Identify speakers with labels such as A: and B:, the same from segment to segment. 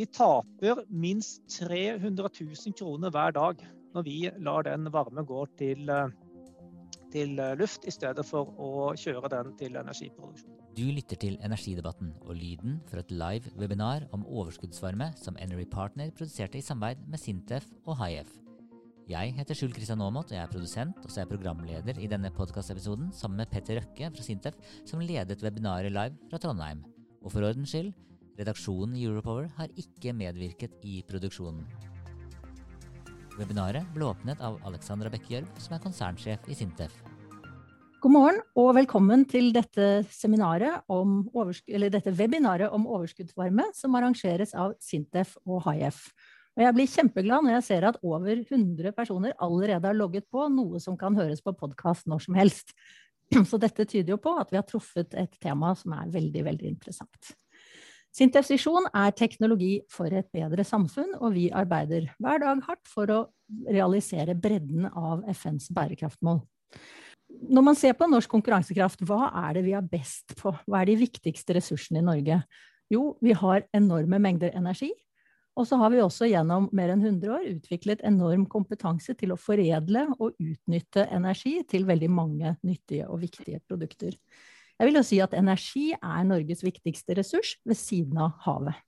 A: Vi taper minst 300 000 kroner hver dag når vi lar den varme gå til, eh, til eh, luft, i stedet for å kjøre den til energiproduksjon.
B: Du lytter til Energidebatten og lyden fra et live webinar om overskuddsvarme som Enery Partner produserte i samarbeid med Sintef og HIF. Jeg heter Skjul Kristian Aamodt og jeg er produsent og så er jeg programleder i denne podkastepisoden sammen med Petter Røkke fra Sintef, som ledet webinaret live fra Trondheim. Og for ordens skyld, redaksjonen i Europower har ikke medvirket i produksjonen. Webinaret ble åpnet av Alexandra Bekke-Gjørv, som er konsernsjef i Sintef.
C: God morgen og velkommen til dette, dette webinaret om overskuddsvarme som arrangeres av Sintef og HIF. Og jeg blir kjempeglad når jeg ser at over 100 personer allerede har logget på, noe som kan høres på podkast når som helst. Så dette tyder jo på at vi har truffet et tema som er veldig, veldig interessant. Sintef Visjon er teknologi for et bedre samfunn, og vi arbeider hver dag hardt for å realisere bredden av FNs bærekraftmål. Når man ser på norsk konkurransekraft, hva er det vi er best på? Hva er de viktigste ressursene i Norge? Jo, vi har enorme mengder energi. Og så har vi også gjennom mer enn 100 år utviklet enorm kompetanse til å foredle og utnytte energi til veldig mange nyttige og viktige produkter. Jeg vil jo si at energi er Norges viktigste ressurs, ved siden av havet.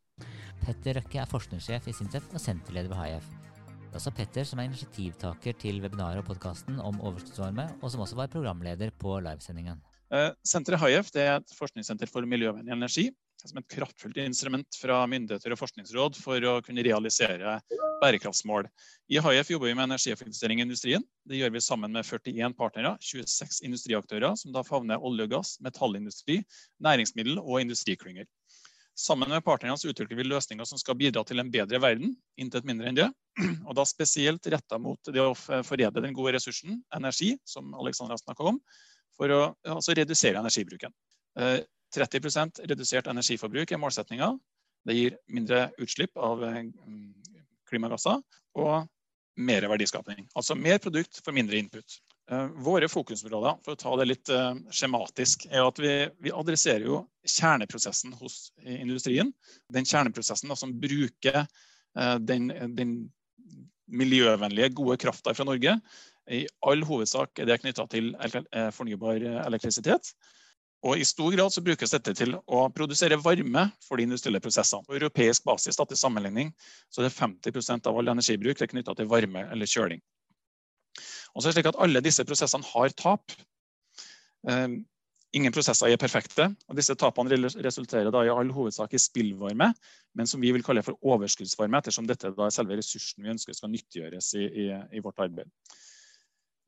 B: Petter Røkke er forskningssjef i Sintef og senterleder ved HIF. Det er også Petter som er initiativtaker til webinaret og podkasten om overskuddsvarme, og som også var programleder på livesendingen.
D: Uh, Senteret HIF er et forskningssenter for miljøvennlig energi som et kraftfullt instrument fra myndigheter og forskningsråd for å kunne realisere bærekraftsmål. I HIF jobber vi med energieffektivisering i industrien. Det gjør vi sammen med 41 partnere, 26 industriaktører, som da favner olje og gass, metallindustri, næringsmiddel og industriklynger. Sammen med partnerne utvikler vi løsninger som skal bidra til en bedre verden, intet mindre enn det. Og da spesielt retta mot det å forede den gode ressursen, energi, som Alexandra snakka om, for å altså redusere energibruken. Eh, 30% redusert energiforbruk er målsettinga. Det gir mindre utslipp av eh, klimagasser og mer verdiskapning. Altså mer produkt for mindre input. Eh, våre fokusområder for å ta det litt eh, skjematisk, er at vi, vi adresserer jo kjerneprosessen hos industrien. Den kjerneprosessen da, som bruker den, den miljøvennlige, gode krafta fra Norge. I all hovedsak er det knytta til fornybar elektrisitet. Og I stor grad så brukes dette til å produsere varme for de industrielle prosessene. På europeisk basis da, til sammenligning så er det 50% av all energibruk er knytta til varme eller kjøling. Og så er det slik at Alle disse prosessene har tap. Eh, ingen prosesser er perfekte. og Disse tapene resulterer da i all hovedsak i spillvarme, men som vi vil kalle for overskuddsvarme, ettersom dette da er selve ressursen vi ønsker skal nyttiggjøres i, i, i vårt arbeid.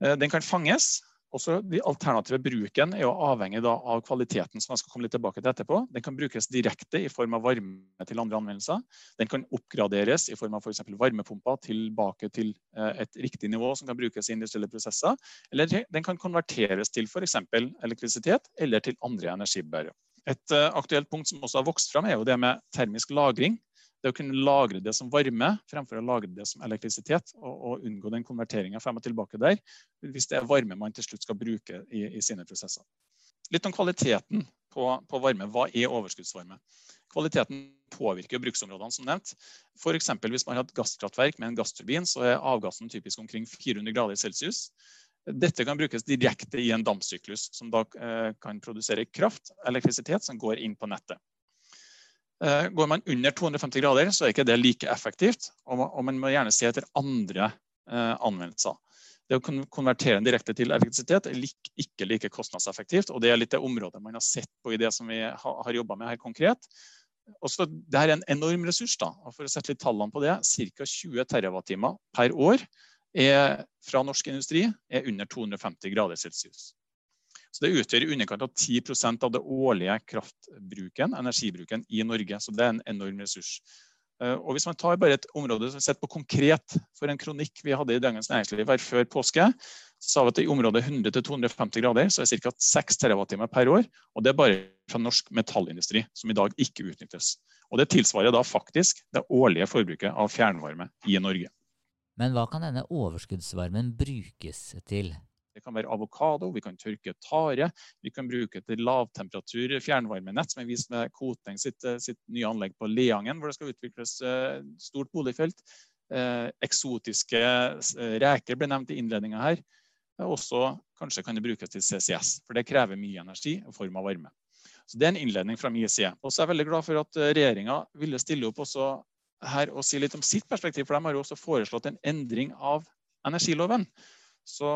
D: Eh, den kan fanges også de alternative bruken er jo avhengig av kvaliteten, som jeg skal komme litt tilbake til etterpå. Den kan brukes direkte i form av varme til andre anvendelser. Den kan oppgraderes i form av f.eks. For varmepumper tilbake til eh, et riktig nivå som kan brukes i industrielle prosesser. Eller den kan konverteres til f.eks. elektrisitet eller til andre energibærere. Et eh, aktuelt punkt som også har vokst fram, er jo det med termisk lagring det å kunne lagre det som varme fremfor å lagre det som elektrisitet, og, og unngå den konverteringa frem og tilbake der, hvis det er varme man til slutt skal bruke i, i sine prosesser. Litt om kvaliteten på, på, varme. Hva er overskuddsvarme? Kvaliteten påvirker bruksområdene, som nevnt. F.eks. hvis man har et gasskraftverk med en gassturbin, så er avgassen typisk omkring 400 grader celsius. Dette kan brukes direkte i en dampsyklus, som da eh, kan produsere kraft, elektrisitet, som går inn på nettet. Eh, går man under 250 grader, så er ikke det like effektivt. Og man må gjerne se etter andre eh, anvendelser. Det å konvertere den direkte til elektrisitet er ikke like kostnadseffektivt. og Det er litt det området man har sett på i det som vi har jobba med her konkret. Også, det er en enorm ressurs. da, og For å sette litt tallene på det, ca. 20 TWh per år er, fra norsk industri er under 250 grader celsius. Så Det utgjør i underkant av 10% av det årlige kraftbruken, energibruken i Norge. Så det er en enorm ressurs. Og Hvis man tar bare et område som sett på konkret for en kronikk vi hadde i Dagens Næringsliv her før påske, så sa vi at i området 100-250 grader så er ca. 6 TWh per år. Og det er bare fra norsk metallindustri, som i dag ikke utnyttes. Og Det tilsvarer da faktisk det årlige forbruket av fjernvarme i Norge.
B: Men hva kan denne overskuddsvarmen brukes til?
D: Det kan være avokado, vi kan tørke tare. Vi kan bruke til lavtemperatur fjernvarmenett, som er vist med Koteng sitt, eh, sitt, nye anlegg på Leangen, hvor det skal utvikles uh, stort boligfelt. Uh, eksotiske reker ble nevnt i innledninga her. Også kanskje kan det brukes til CCS, for det krever mye energi i form av varme. Så Det er en innledning fra min side. Og så er jeg veldig glad for at regjeringa ville stille opp også her og si litt om sitt perspektiv, for de har jo også foreslått en endring av energiloven. Så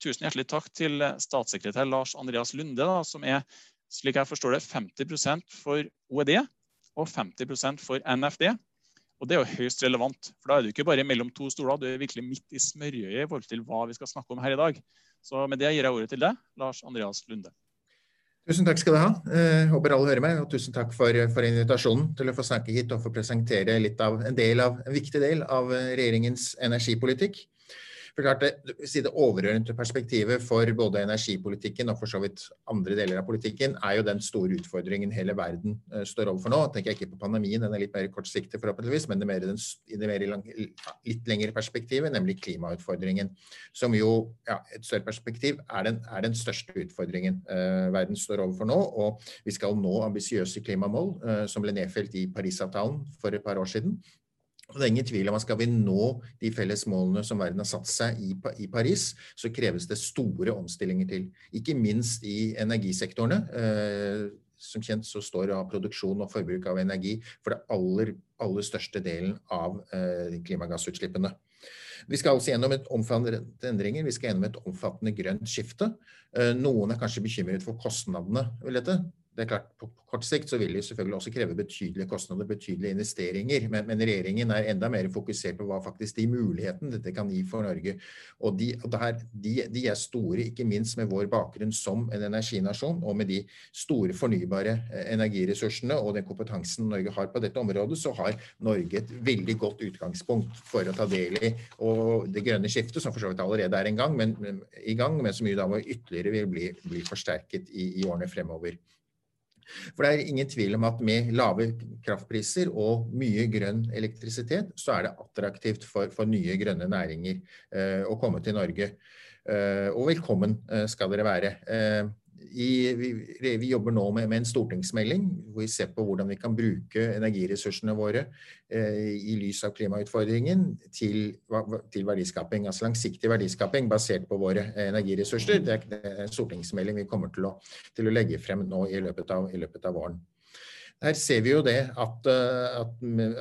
D: tusen hjertelig takk til statssekretær Lars Andreas Lunde, da, som er slik jeg forstår det, 50% for OED og 50% for NFD. Og Det er jo høyst relevant, for da er du ikke bare mellom to stoler, du er virkelig midt i smørøyet i forhold til hva vi skal snakke om her i dag. Så med det gir jeg ordet til deg, Lars Andreas Lunde.
E: Tusen takk skal du ha. Eh, håper alle hører meg. Og tusen takk for, for, invitasjonen til å få snakke hit og få presentere litt av en, del av, en viktig del av regjeringens energipolitikk. For klart det, det overordnede perspektivet for både energipolitikken og for så vidt andre deler av politikken, er jo den store utfordringen hele verden uh, står overfor nå. tenker jeg ikke på pandemien, den er litt mer kortsiktig forhåpentligvis, men det mer den, i det mer lang, litt lengre perspektivet, nemlig klimautfordringen. Som jo, ja, et større perspektiv, er den, er den største utfordringen uh, verden står overfor nå. Og vi skal nå ambisiøse klimamål uh, som ble nedfelt i Parisavtalen for et par år siden. Og det er ingen tvil om at Skal vi nå de felles målene som verden har satt seg i, i, Paris, så kreves det store omstillinger til. Ikke minst i energisektorene. Eh, som kjent så står av produksjon og forbruk av energi for det aller, aller største delen av eh, klimagassutslippene. Vi skal altså gjennom et omfattende endringer, vi skal gjennom et omfattende grønt skifte. Eh, noen er kanskje bekymret for kostnadene ved dette det er klart, På kort sikt så vil det selvfølgelig også kreve betydelige kostnader, betydelige investeringer. Men, men, regjeringen er enda mer fokusert på hva faktisk de mulighetene dette kan gi for Norge. Og, de, og der, de, de, er store, ikke minst med vår bakgrunn som en energinasjon, og med de store fornybare eh, energiressursene og den kompetansen Norge har på dette området, så har Norge et veldig godt utgangspunkt for å ta del i det grønne skiftet, som for så vidt allerede er gang, men, men, i gang, men som da ytterligere vil bli, bli forsterket i, i årene fremover. For det er ingen tvil om at med lave kraftpriser og mye grønn elektrisitet, så er det attraktivt for, for nye grønne næringer eh, å komme til Norge. Eh, og velkommen eh, skal dere være. Eh, i, vi, vi, jobber nå med, med, en stortingsmelding hvor vi ser på hvordan vi kan bruke energiressursene våre eh, i lys av klimautfordringen til, til, verdiskaping, altså langsiktig verdiskaping basert på våre energiressurser. Det er, det er en stortingsmelding vi kommer til å, til å legge frem nå i løpet av, i løpet av våren. Her ser vi jo det at, at,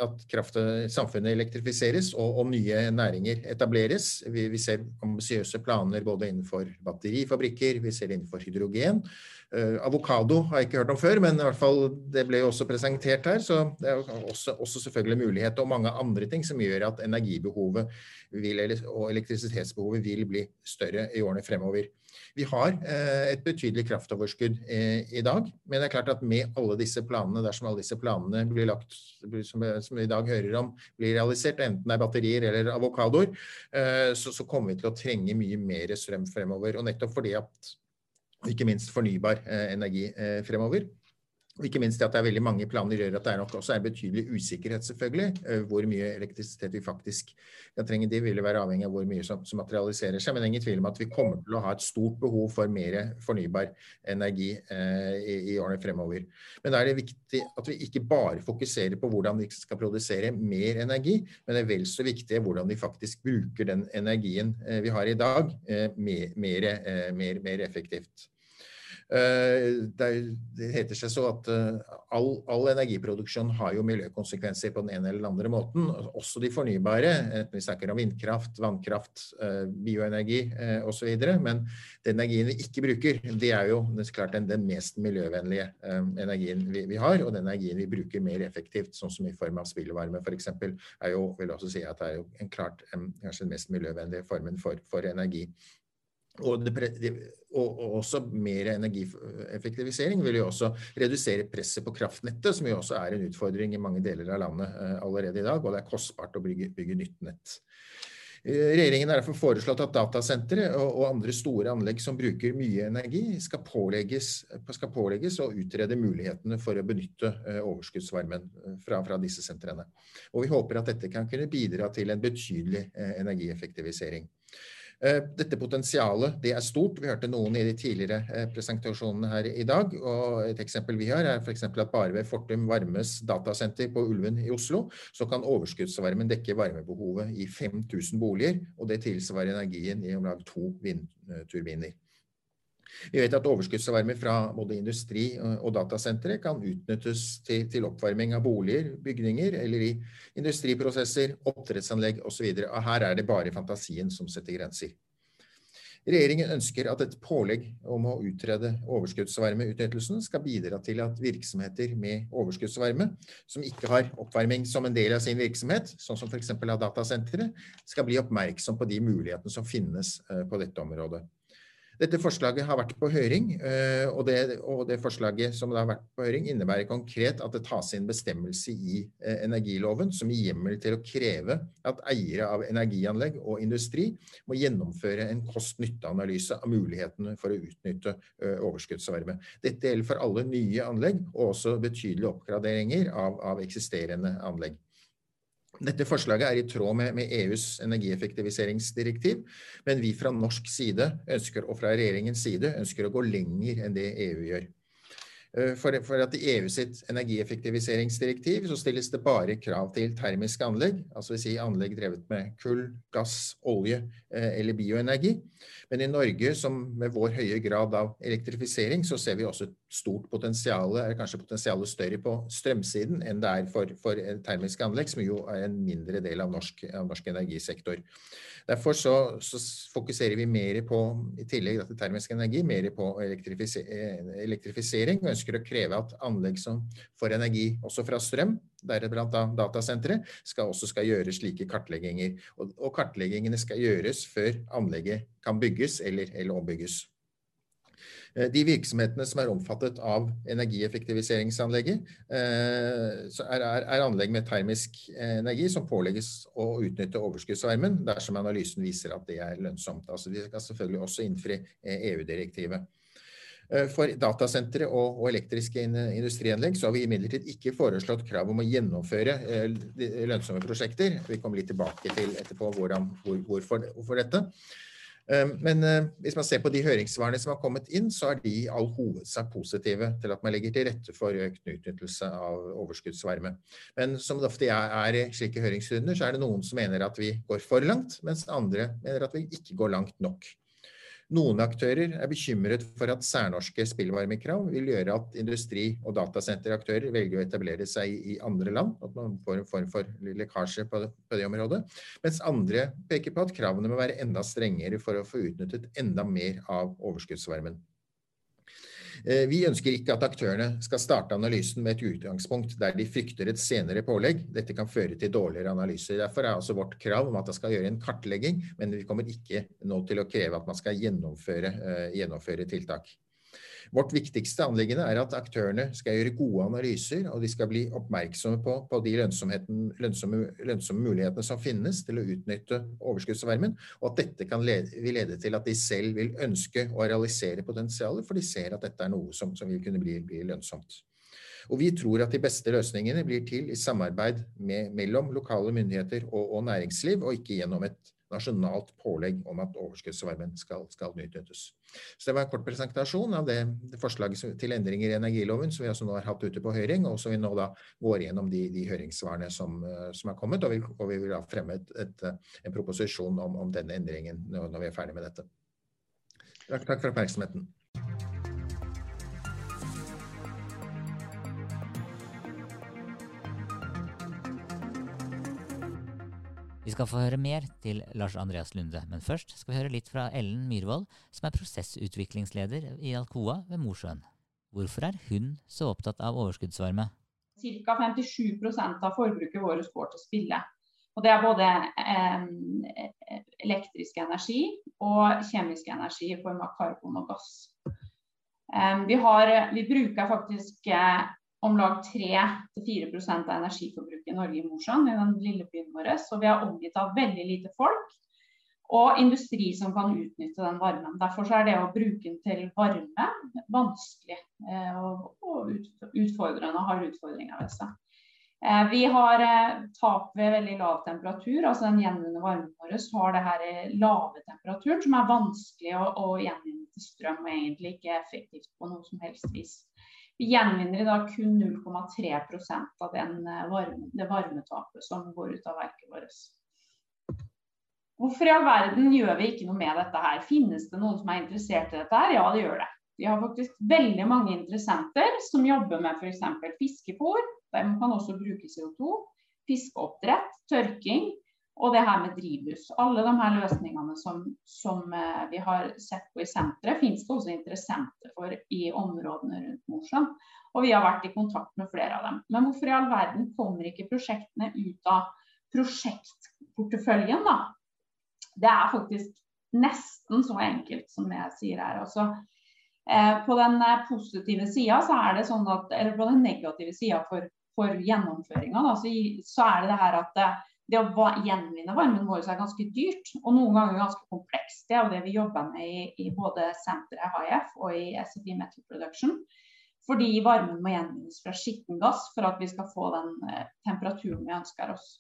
E: at, kraft, samfunnet elektrifiseres og, og, nye næringer etableres. Vi, vi ser ambisiøse planer både innenfor batterifabrikker, vi ser innenfor hydrogen. Uh, avokado har jeg ikke hørt om før, men i hvert fall det ble jo også presentert her. Så det er også, også selvfølgelig mulighet og mange andre ting som gjør at energibehovet vil, og elektrisitetsbehovet vil bli større i årene fremover. Vi har eh, et betydelig kraftoverskudd eh, i dag, men det er klart at med alle disse planene, dersom alle disse planene blir lagt, som, vi i dag hører om, blir realisert, enten det er batterier eller avokadoer, eh, så kommer vi til å trenge mye mer strøm fremover. Og nettopp fordi at ikke minst fornybar energi fremover. Og ikke minst at det er veldig mange planer gjør at det er nok også er betydelig usikkerhet, selvfølgelig. Eh, hvor mye elektrisitet vi faktisk kan trenge. Det vil være avhengig av hvor mye som, som, materialiserer seg. Men det er ingen tvil om at vi kommer til å ha et stort behov for mer fornybar energi eh, i, i, årene fremover. Men da er det viktig at vi ikke bare fokuserer på hvordan vi skal produsere mer energi, men det er vel så viktig hvordan vi faktisk bruker den energien eh, vi har i dag, eh, mer, eh, mer, mer effektivt. Eh, det heter seg så at eh, all, all, energiproduksjon har jo miljøkonsekvenser på den ene eller den andre måten. Også de fornybare, vi snakker om vindkraft, vannkraft, eh, bioenergi osv. Men den energien vi ikke bruker, det er jo det er klart den, den, mest miljøvennlige energien vi, vi, har. Og den energien vi bruker mer effektivt, sånn som i form av spillvarme f.eks., er jo vil også si at det er jo en klart kanskje den mest miljøvennlige formen for, for energi. Og, det, og, også mer energieffektivisering vil jo også redusere presset på kraftnettet, som jo også er en utfordring i mange deler av landet allerede i dag. Og det er kostbart å bygge, bygge nytt nett. Eh, regjeringen har derfor foreslått at datasentre og, andre store anlegg som bruker mye energi, skal pålegges, skal pålegges å utrede mulighetene for å benytte eh, overskuddsvarmen eh, fra, fra, disse sentrene. Og vi håper at dette kan kunne bidra til en betydelig energieffektivisering. Eh, dette potensialet det er stort. Vi hørte noen i de tidligere eh, presentasjonene her i dag. og Et eksempel vi har er f.eks. at bare ved Fortum Varmes datasenter på Ulven i Oslo, så kan overskuddsvarmen dekke varmebehovet i 5000 boliger. og Det tilsvarer energien i om lag to vindturbiner. Vi vet at overskuddsvarme fra både industri og datasentre kan utnyttes til, til, oppvarming av boliger, bygninger eller i industriprosesser, oppdrettsanlegg osv. Her er det bare fantasien som setter grenser. Regjeringen ønsker at et pålegg om å utrede overskuddsvarmeutnyttelsen skal bidra til at virksomheter med overskuddsvarme, som ikke har oppvarming som en del av sin virksomhet, sånn som f.eks. av datasentre, skal bli oppmerksom på de mulighetene som finnes eh, på dette området. Dette forslaget har vært på høring, eh, og det, og det, forslaget som har vært på høring innebærer konkret at det tas inn bestemmelse i eh, energiloven som gir hjemmel til å kreve at eiere av energianlegg og industri må gjennomføre en kost-nytte-analyse av mulighetene for å utnytte eh, overskuddsvarme. Dette gjelder for alle nye anlegg, og også betydelige oppgraderinger av, av eksisterende anlegg. Dette forslaget er i tråd med, med, EUs energieffektiviseringsdirektiv, men vi fra norsk side ønsker, og fra regjeringens side ønsker å gå lenger enn det EU gjør. Eh, for, for, at I EU sitt energieffektiviseringsdirektiv så stilles det bare krav til termiske anlegg, altså si anlegg drevet med kull, gass, olje eh, eller bioenergi. Men i Norge, som med vår høye grad av elektrifisering, så ser vi også et stort potensial, er kanskje potensialet større på strømsiden enn det er for, for termiske anlegg, som jo er en mindre del av norsk, av norsk energisektor. Derfor så, så, fokuserer vi mer på, i tillegg til termisk energi, mer på elektrifisering, og ønsker å kreve at anlegg som får energi også fra strøm, deriblant datasentre, skal også skal gjøre slike kartlegginger. Og, og, kartleggingene skal gjøres før anlegget kan bygges eller, eller ombygges. Eh, de virksomhetene som er omfattet av energieffektiviseringsanlegget, eh, er, anlegg med termisk energi som pålegges å utnytte overskuddsvarmen dersom analysen viser at det er lønnsomt. Altså, de skal selvfølgelig også innfri EU-direktivet. Eh, Eh, for datasentre og, elektriske industrianlegg så har vi imidlertid ikke foreslått krav om å gjennomføre eh, lønnsomme prosjekter. Vi kommer litt tilbake til etterpå hvordan, hvor, hvorfor, hvorfor dette. Eh, men hvis man ser på de høringssvarene som har kommet inn, så er de i all hovedsak positive til at man legger til rette for økt utnyttelse av overskuddsvarme. Men som det ofte er i slike høringsrunder, så er det noen som mener at vi går for langt, mens andre mener at vi ikke går langt nok. Noen aktører er bekymret for at særnorske spillvarmekrav vil gjøre at industri- og datasenteraktører velger å etablere seg i andre land, at man får en form for lekkasje på det, på det området. Mens andre peker på at kravene må være enda strengere for å få utnyttet enda mer av overskuddsvarmen. Eh, vi ønsker ikke at aktørene skal starte analysen med et utgangspunkt der de frykter et senere pålegg. Dette kan føre til dårligere analyser. Derfor er altså vårt krav om at det skal gjøre en kartlegging, men vi kommer ikke nå til å kreve at man skal gjennomføre, uh, gjennomføre tiltak. Vårt viktigste anliggende er at aktørene skal gjøre gode analyser, og de skal bli oppmerksomme på, på de lønnsomme, lønnsomme, mulighetene som finnes til å utnytte overskuddsvarmen, og at dette kan lede, vil lede til at de selv vil ønske å realisere potensialet, for de ser at dette er noe som, som vil kunne bli, bli lønnsomt. Og vi tror at de beste løsningene blir til i samarbeid med, mellom lokale myndigheter og, og næringsliv, og ikke gjennom et nasjonalt pålegg om at overskuddsvarmen skal, skal utnyttes. Så Det var en kort presentasjon av det, det forslaget til endringer i energiloven som vi altså nå har hatt ute på høring, og som vi nå da går gjennom de, de høringssvarene som, eh, som, er kommet. Og vi, og vi vil da fremme et, et, en proposisjon om, om, denne endringen når vi er ferdig med dette. Takk, takk for oppmerksomheten.
B: Vi skal få høre mer til Lars Andreas Lunde, men først skal vi høre litt fra Ellen Myhrvold, som er prosessutviklingsleder i Alcoa ved Mosjøen. Hvorfor er hun så opptatt av overskuddsvarme?
F: Ca. 57% av forbruket vårt går til spille. Og Det er både eh, elektrisk energi og kjemisk energi i form av karbon og gass. Vi, har, vi, bruker faktisk eh, om lag 3-4% av energiforbruket i Norge i Mosjøen, i den lille byen vår. Så vi er omgitt av veldig lite folk og industri som kan utnytte den varmen. Derfor er det å bruke den til varme vanskelig eh, og, utfordrende har utfordringer ved seg. Eh, vi har eh, tap ved veldig lav temperatur, altså den gjenvunne varmen vår har det her lave temperaturen som er vanskelig å, å gjenvinne til strøm og egentlig ikke effektivt på noe som helst vis. Vi gjenvinner i dag kun 0,3% av den varme, det varmetapet som går ut av verket vårt. Hvorfor i all verden gjør vi ikke noe med dette her? Finnes det noen som er interessert i dette her? Ja, det gjør det. Vi har faktisk veldig mange interessenter som jobber med f.eks. fiskefôr. De kan også bruke CO2. Fiskeoppdrett, tørking og det her med drivhus. Alle de her løsningene som, som eh, vi har sett på i senteret, finnes det også interessenter for i områdene rundt Mosjøen. Og vi har vært i kontakt med flere av dem. Men hvorfor i all verden kommer ikke prosjektene ut av prosjektporteføljen, da? Det er faktisk nesten så enkelt som jeg sier her. Altså, eh, på den eh, positive sida så er det sånn at, eller på den negative sida for, for gjennomføringa, så, så, er det det her at det, å gjenvinne varmen vår er ganske dyrt, og noen ganger ganske komplekst. Det er jo det vi jobber med i, i både senteret HIF og i SFI Metal Production. Fordi varmen må gjenvinnes fra skitten gass for at vi skal få den eh, temperaturen vi ønsker oss.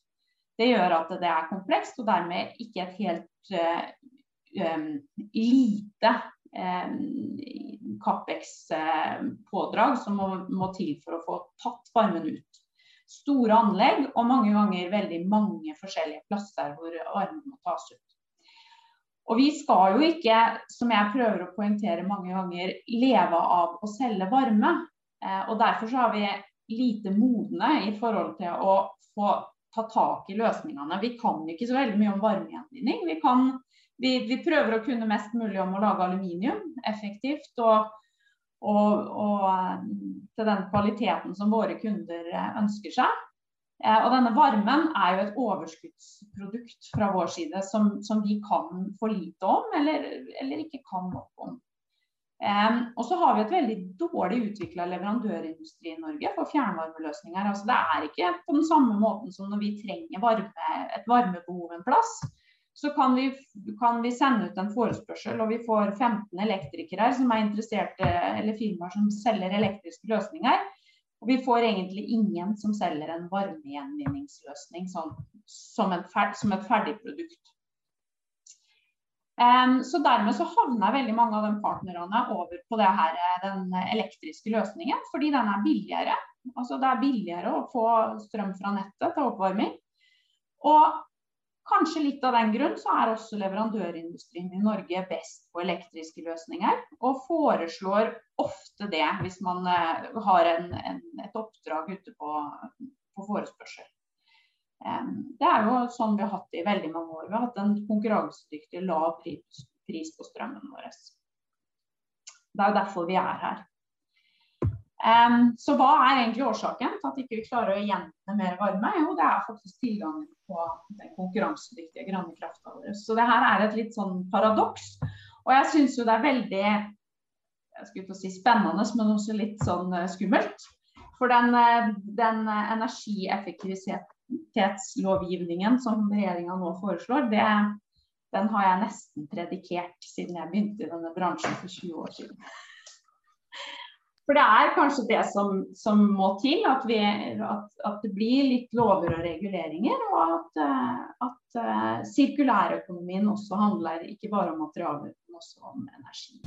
F: Det gjør at det er komplekst, og dermed ikke et helt um, lite um, Capex-pådrag som må, må, til for å få tatt varmen ut. Store anlegg og mange ganger veldig mange forskjellige plasser hvor varmen må tas ut. Og vi skal jo ikke, som jeg prøver å poengtere mange ganger, leve av å selge varme. Eh, og Derfor så har vi lite modne i forhold til å få ta tak i løsningene. Vi kan ikke så veldig mye om varmegjenvinning. Vi, vi, vi, prøver å kunne mest mulig om å lage aluminium effektivt og, og, og eh, til den kvaliteten som våre kunder eh, ønsker seg. Eh, og denne varmen er jo et overskuddsprodukt fra vår side som, som vi kan for lite om, eller, eller ikke kan nok om. Um, og så har vi et veldig dårlig utvikla leverandørindustri i Norge for fjernvarmeløsninger. Altså, det er ikke på den samme måten som når vi trenger varme, et varmebehov en plass. Så kan vi, kan vi, sende ut en forespørsel, og vi får 15 elektrikere som er interesserte, eller firmaer som selger elektriske løsninger. Og vi får egentlig ingen som selger en varmegjenvinningsløsning som, som, som et ferdig produkt. Så Dermed så havner veldig mange av de partnerne over på her, den elektriske løsningen, fordi den er billigere. Altså Det er billigere å få strøm fra nettet til oppvarming. Og kanskje litt av den grunn så er også leverandørindustrien i Norge best på elektriske løsninger, og foreslår ofte det hvis man eh, har en, en, et oppdrag ute på, på forespørsel. Det er jo sånn vi har hatt det i veldig mange år. Vi har hatt en konkurransedyktig lav pris på strømmen vår. Det er jo derfor vi er her. Så hva er egentlig årsaken til at vi ikke klarer å gjenvinne mer varme? Jo, det er faktisk tilgangen på den konkurransedyktige grønne krafta vår. Så det her er et litt sånn paradoks. Og jeg syns jo det er veldig jeg skulle si spennende, men også litt sånn eh, skummelt. For den, eh, den energieffektivitetslovgivningen som regjeringa nå foreslår, det, den har jeg nesten predikert siden jeg begynte i denne bransjen for 20 år siden. For det er kanskje det som, som må til, at, vi, at, at, det blir litt lover og reguleringer. Og at, at uh, sirkulærøkonomien også handler ikke bare om materialer, men også om energi.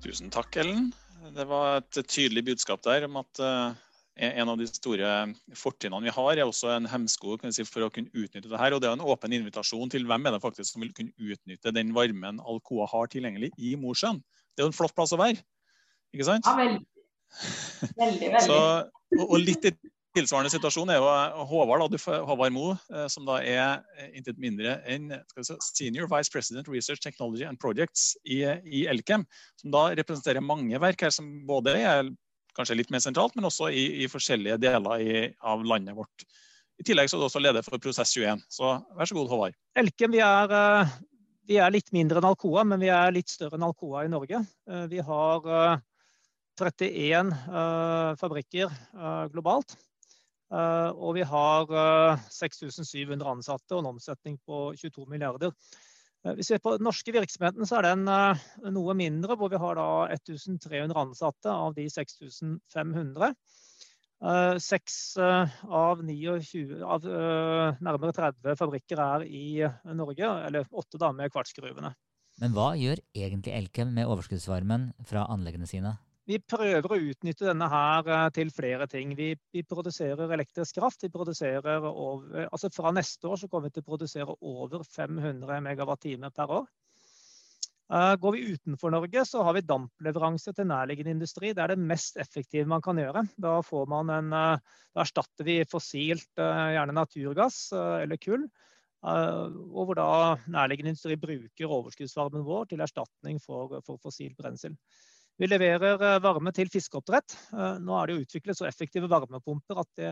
D: Tusen takk, Ellen. Det var et tydelig budskap der om at uh, en av de store fortrinnene vi har, er også en hemsko si, for å kunne utnytte det her. Og det er en åpen invitasjon til hvem er det faktisk som vil kunne utnytte den varmen Alcoa har tilgjengelig i Mosjøen. Det er jo en flott plass å være, ikke sant?
F: Ja, veldig. Veldig, veldig.
D: Så, og, og litt Tilsvarende situasjon er jo eh, Håvard, Håvard Mo, eh, som da er eh, intet mindre enn si, Senior Vice President Research Technology and Projects i, i, Elkem. Som da representerer mange verk her som både er kanskje litt mer sentralt, men også i, i forskjellige deler i, av landet vårt. I tillegg så er du også leder for Prosess 21. Så vær så god, Håvard.
A: Elkem vi er, vi er litt mindre enn Alcoa, men vi er litt større enn Alcoa i Norge. Vi har 31 fabrikker globalt. Eh, og vi har 6700 eh, ansatte og en omsetning på 22 milliarder. Eh, hvis vi ser på den norske virksomheten, så er den noe mindre, hvor vi har da 1300 ansatte av de 6500. Seks av, 29, av nærmere 30 fabrikker er i Norge, eller åtte da med kvartsgruvene.
B: Men hva gjør egentlig Elkem med overskuddsvarmen fra anleggene sine?
A: Vi prøver å utnytte denne her eh, til flere ting. Vi, vi produserer elektrisk kraft. Vi produserer over, altså fra neste år så kommer vi til å produsere over 500 MWh per år. Eh, går vi utenfor Norge, så har vi dampleveranse til nærliggende industri. Det er det mest effektive man kan gjøre. Da, en, eh, da erstatter vi fossilt, gjerne naturgass eller kull. Og hvor da nærliggende industri bruker overskuddsvarmen vår til erstatning for, for fossilt brensel. Vi leverer eh, varme til fiskeoppdrett. Eh, nå er det jo utviklet så effektive varmepumper at det,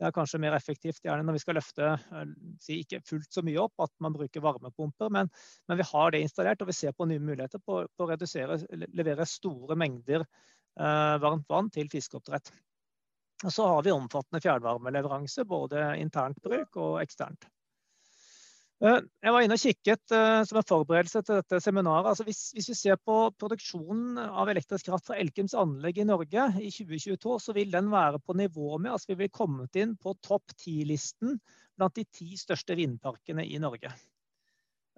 A: det er kanskje mer effektivt gjerne når vi skal løfte eh, si ikke fullt så mye opp, at man bruker varmepumper. Men, men vi har det installert, og vi ser på nye muligheter på, på å redusere, levere store mengder eh, varmt vann til fiskeoppdrett. Og så har vi omfattende fjernvarmeleveranse, både internt bruk og eksternt. Eh, jeg var inne og kikket uh, som en forberedelse til dette seminaret. Altså hvis, hvis, vi ser på produksjonen av elektrisk kraft fra Elkems anlegg i Norge i 2022, så vil den være på nivå med altså Vi vil kommet inn på topp ti-listen blant de ti største vindparkene i Norge.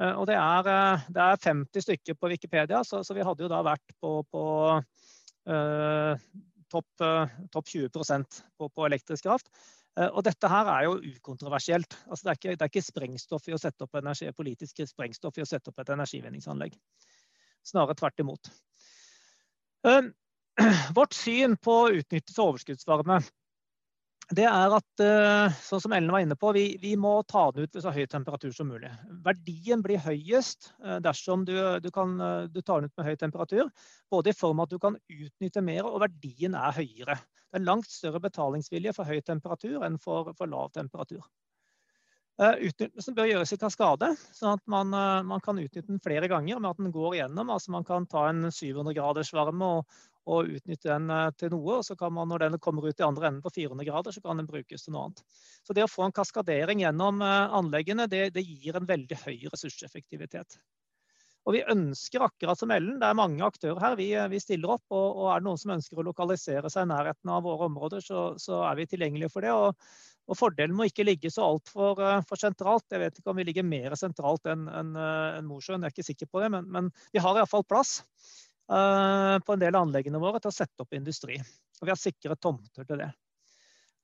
A: Uh, og det er, uh, det er, 50 stykker på Wikipedia, så, så, vi hadde jo da vært på, på topp top 20 på, på elektrisk kraft. Eh, og dette her er jo ukontroversielt. Altså det, er ikke, det, er ikke, sprengstoff i å sette opp energi, politisk sprengstoff i å sette opp et energivinningsanlegg. Snarere tvert imot. Uh, vårt syn på utnyttelse av overskuddsvarme det er at uh, sånn som Ellen var inne på, vi, vi, må ta den ut ved så høy temperatur som mulig. Verdien blir høyest uh, dersom du, du, kan, du, tar den ut med høy temperatur. Både i form av at du kan utnytte mer, og verdien er høyere. Det er langt større betalingsvilje for høy temperatur enn for, for lav temperatur. Utnyttelsen bør gjøres i kaskade, sånn at man, man, kan utnytte den flere ganger med at den går igjennom. Altså man kan ta en 700 graders varme og, og utnytte den uh, til noe. og så kan man, Når den kommer ut i andre enden på 400 grader, så kan den brukes til noe annet. Så det å få en kaskadering gjennom anleggene, det, det gir en veldig høy ressurseffektivitet. Og vi ønsker akkurat som Ellen, det er mange aktører her, vi, vi stiller opp. Og, og, er det noen som ønsker å lokalisere seg i nærheten av våre områder, så, så er vi tilgjengelige for det. Og, og fordelen må ikke ligge så altfor for sentralt. Jeg vet ikke om vi ligger mer sentralt enn en, en Mosjøen, jeg er ikke sikker på det. Men, men vi har iallfall plass på en del av anleggene våre til å sette opp industri. Og vi har sikre tomter til det.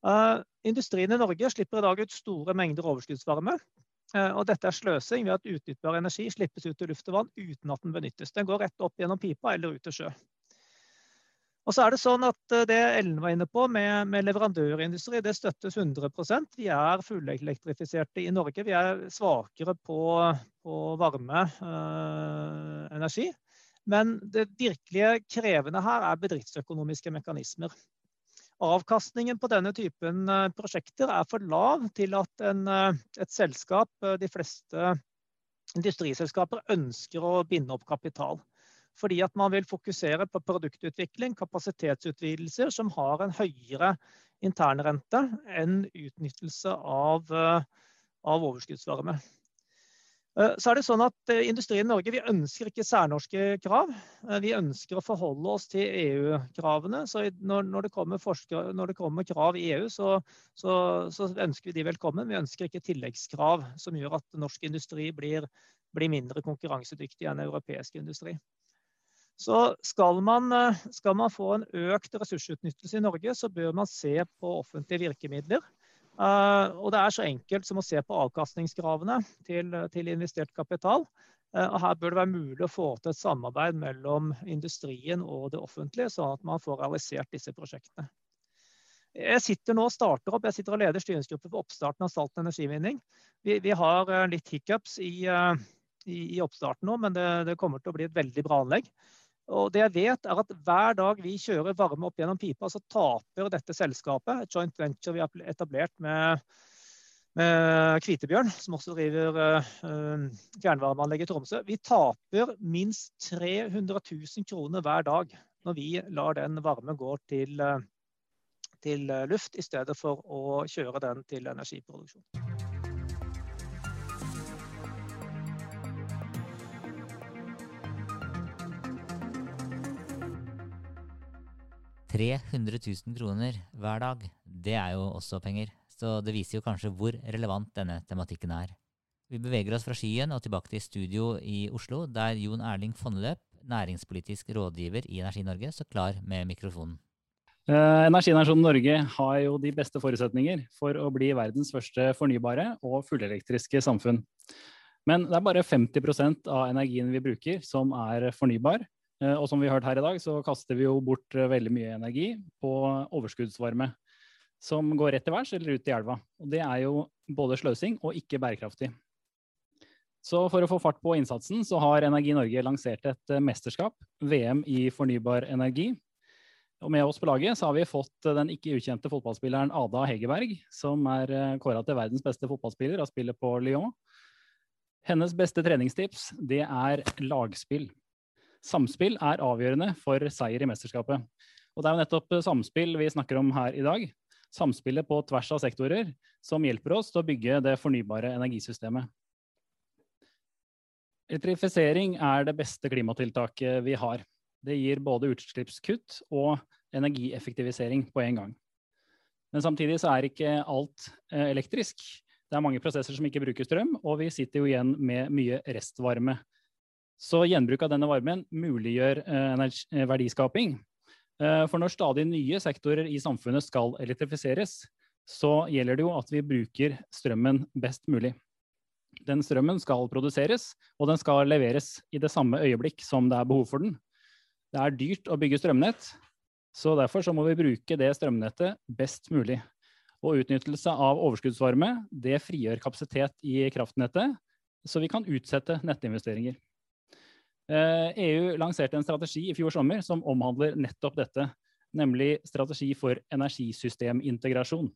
A: Uh, industrien i Norge slipper i dag ut store mengder overskuddsvarme. Eh, og dette er sløsing ved at utnyttbar energi slippes ut i luft og vann uten at den benyttes. Den går rett opp gjennom pipa eller ut til sjø. Og så er det sånn at eh, Det Ellen var inne på med, med leverandørindustri, det støttes 100% Vi er fullelektrifiserte i Norge. Vi er svakere på, på varmeenergi. Eh, Men det virkelige krevende her er bedriftsøkonomiske mekanismer. Avkastningen på denne typen eh, prosjekter er for lav til at en, eh, et selskap, eh, de fleste industriselskaper, ønsker å binde opp kapital. Fordi at man vil fokusere på produktutvikling, kapasitetsutvidelser som har en høyere internrente enn utnyttelse av, av overskuddsvarme. Eh, så er det sånn at eh, Industrien Norge vi ønsker ikke særnorske krav. Eh, vi ønsker å forholde oss til EU-kravene. så når, når, det når, det kommer krav i EU, så, så, så, ønsker vi de velkommen. Vi ønsker ikke tilleggskrav som gjør at norsk industri blir, blir mindre konkurransedyktig enn europeisk industri. Så skal man, skal man få en økt ressursutnyttelse i Norge, så bør man se på offentlige virkemidler. Uh, og det er så enkelt som å se på avkastningskravene til, til investert kapital. Uh, og her bør det være mulig å få til et samarbeid mellom industrien og det offentlige, sånn at man får realisert disse prosjektene. Jeg sitter nå og starter opp, jeg sitter og leder styringsgruppe for oppstarten av salt- energivinning. Vi, vi har litt hiccups i, i, i oppstarten nå, men det, det, kommer til å bli et veldig bra anlegg. Og det jeg vet er at Hver dag vi kjører varme opp gjennom pipa, så taper dette selskapet, et joint venture vi har etablert med med Kvitebjørn, som også driver uh, fjernvarmeanlegget i Tromsø. Vi taper minst 300 000 kroner hver dag når vi lar den varmen gå til, uh, til luft, i stedet for å kjøre den til energiproduksjon.
B: Tre 000 kroner hver dag, det er jo også penger. Så det viser jo kanskje hvor relevant denne tematikken er. Vi beveger oss fra skyen og tilbake til studio i Oslo, der Jon Erling Fondeløp, næringspolitisk rådgiver i Energi Norge, står klar med mikrofonen.
G: Eh, Energinasjonen Norge har jo de beste forutsetninger for å bli verdens første fornybare og fullelektriske samfunn. Men det er bare 50% av energien vi bruker som er fornybar. Eh, og som vi har hørt her i dag, så kaster vi jo bort veldig mye energi på overskuddsvarme som går rett til værs eller ut i elva. Og det er jo både sløsing og ikke bærekraftig. Så for å få fart på innsatsen, så har Energi Norge lansert et eh, mesterskap, VM i fornybar energi. Og med oss på laget så har vi fått eh, den ikke ukjente fotballspilleren Ada Hegerberg, som er eh, kåra til verdens beste fotballspiller og spiller på Lyon. Hennes beste treningstips det er lagspill. Samspill er avgjørende for seier i mesterskapet. Og det er jo nettopp samspill vi snakker om her i dag samspillet på tvers av sektorer som hjelper oss til å bygge det fornybare energisystemet. Elektrifisering er det beste klimatiltaket vi har. Det gir både utslippskutt og energieffektivisering på en gang. Men samtidig så er ikke alt eh, elektrisk. Det er mange prosesser som ikke bruker strøm, og vi sitter jo igjen med mye restvarme. Så gjenbruk av denne varmen muliggjør eh, verdiskaping, Eh, for når stadig nye sektorer i samfunnet skal elektrifiseres, så gjelder det jo at vi bruker strømmen best mulig. Den strømmen skal produseres, og den skal leveres i det samme øyeblikk som det er behov for den. Det er dyrt å bygge strømnett, så derfor så må vi bruke det strømnettet best mulig. Og utnyttelse av overskuddsvarme det frigjør kapasitet i kraftnettet, så vi kan utsette nettinvesteringer. EU eh, e lanserte en strategi i fjor sommer som omhandler nettopp dette, nemlig strategi for energisystemintegrasjon.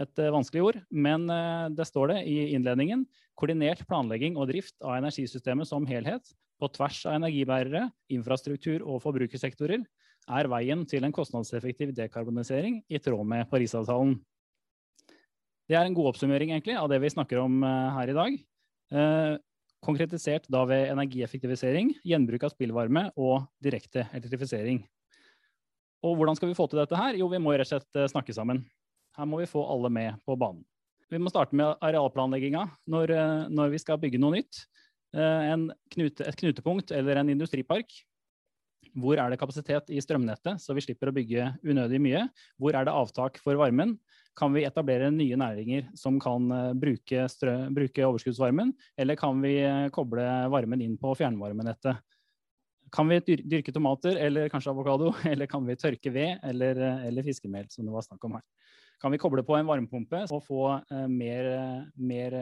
G: Et eh, vanskelig ord, men eh, det står det i innledningen. Koordinert planlegging og drift av energisystemet som helhet på tvers av energibærere, infrastruktur og forbrukersektorer er veien til en kostnadseffektiv dekarbonisering i tråd med Parisavtalen. Det er en god oppsummering egentlig, av det vi snakker om her i dag konkretisert da ved energieffektivisering, gjenbruk av spillvarme og direkte elektrifisering. Og hvordan skal vi få til dette her? Jo, vi må rett og slett eh, snakke sammen. Her må vi få alle med på banen. Vi må starte med arealplanlegginga når, eh, når vi skal bygge noe nytt. Eh, knute, et knutepunkt eller en industripark. Hvor er det kapasitet i strømnettet, så vi slipper å bygge unødig mye? Hvor er det avtak for varmen? Kan vi etablere nye næringer som kan eh, bruke, strø, bruke overskuddsvarmen, eller kan vi eh, koble varmen inn på fjernvarmenettet? Kan vi dyrke tomater eller kanskje avokado, eller kan vi tørke ved eller, eh, eller, fiskemel, som det var snakk om her? Kan vi koble på en varmepumpe og få mer, mer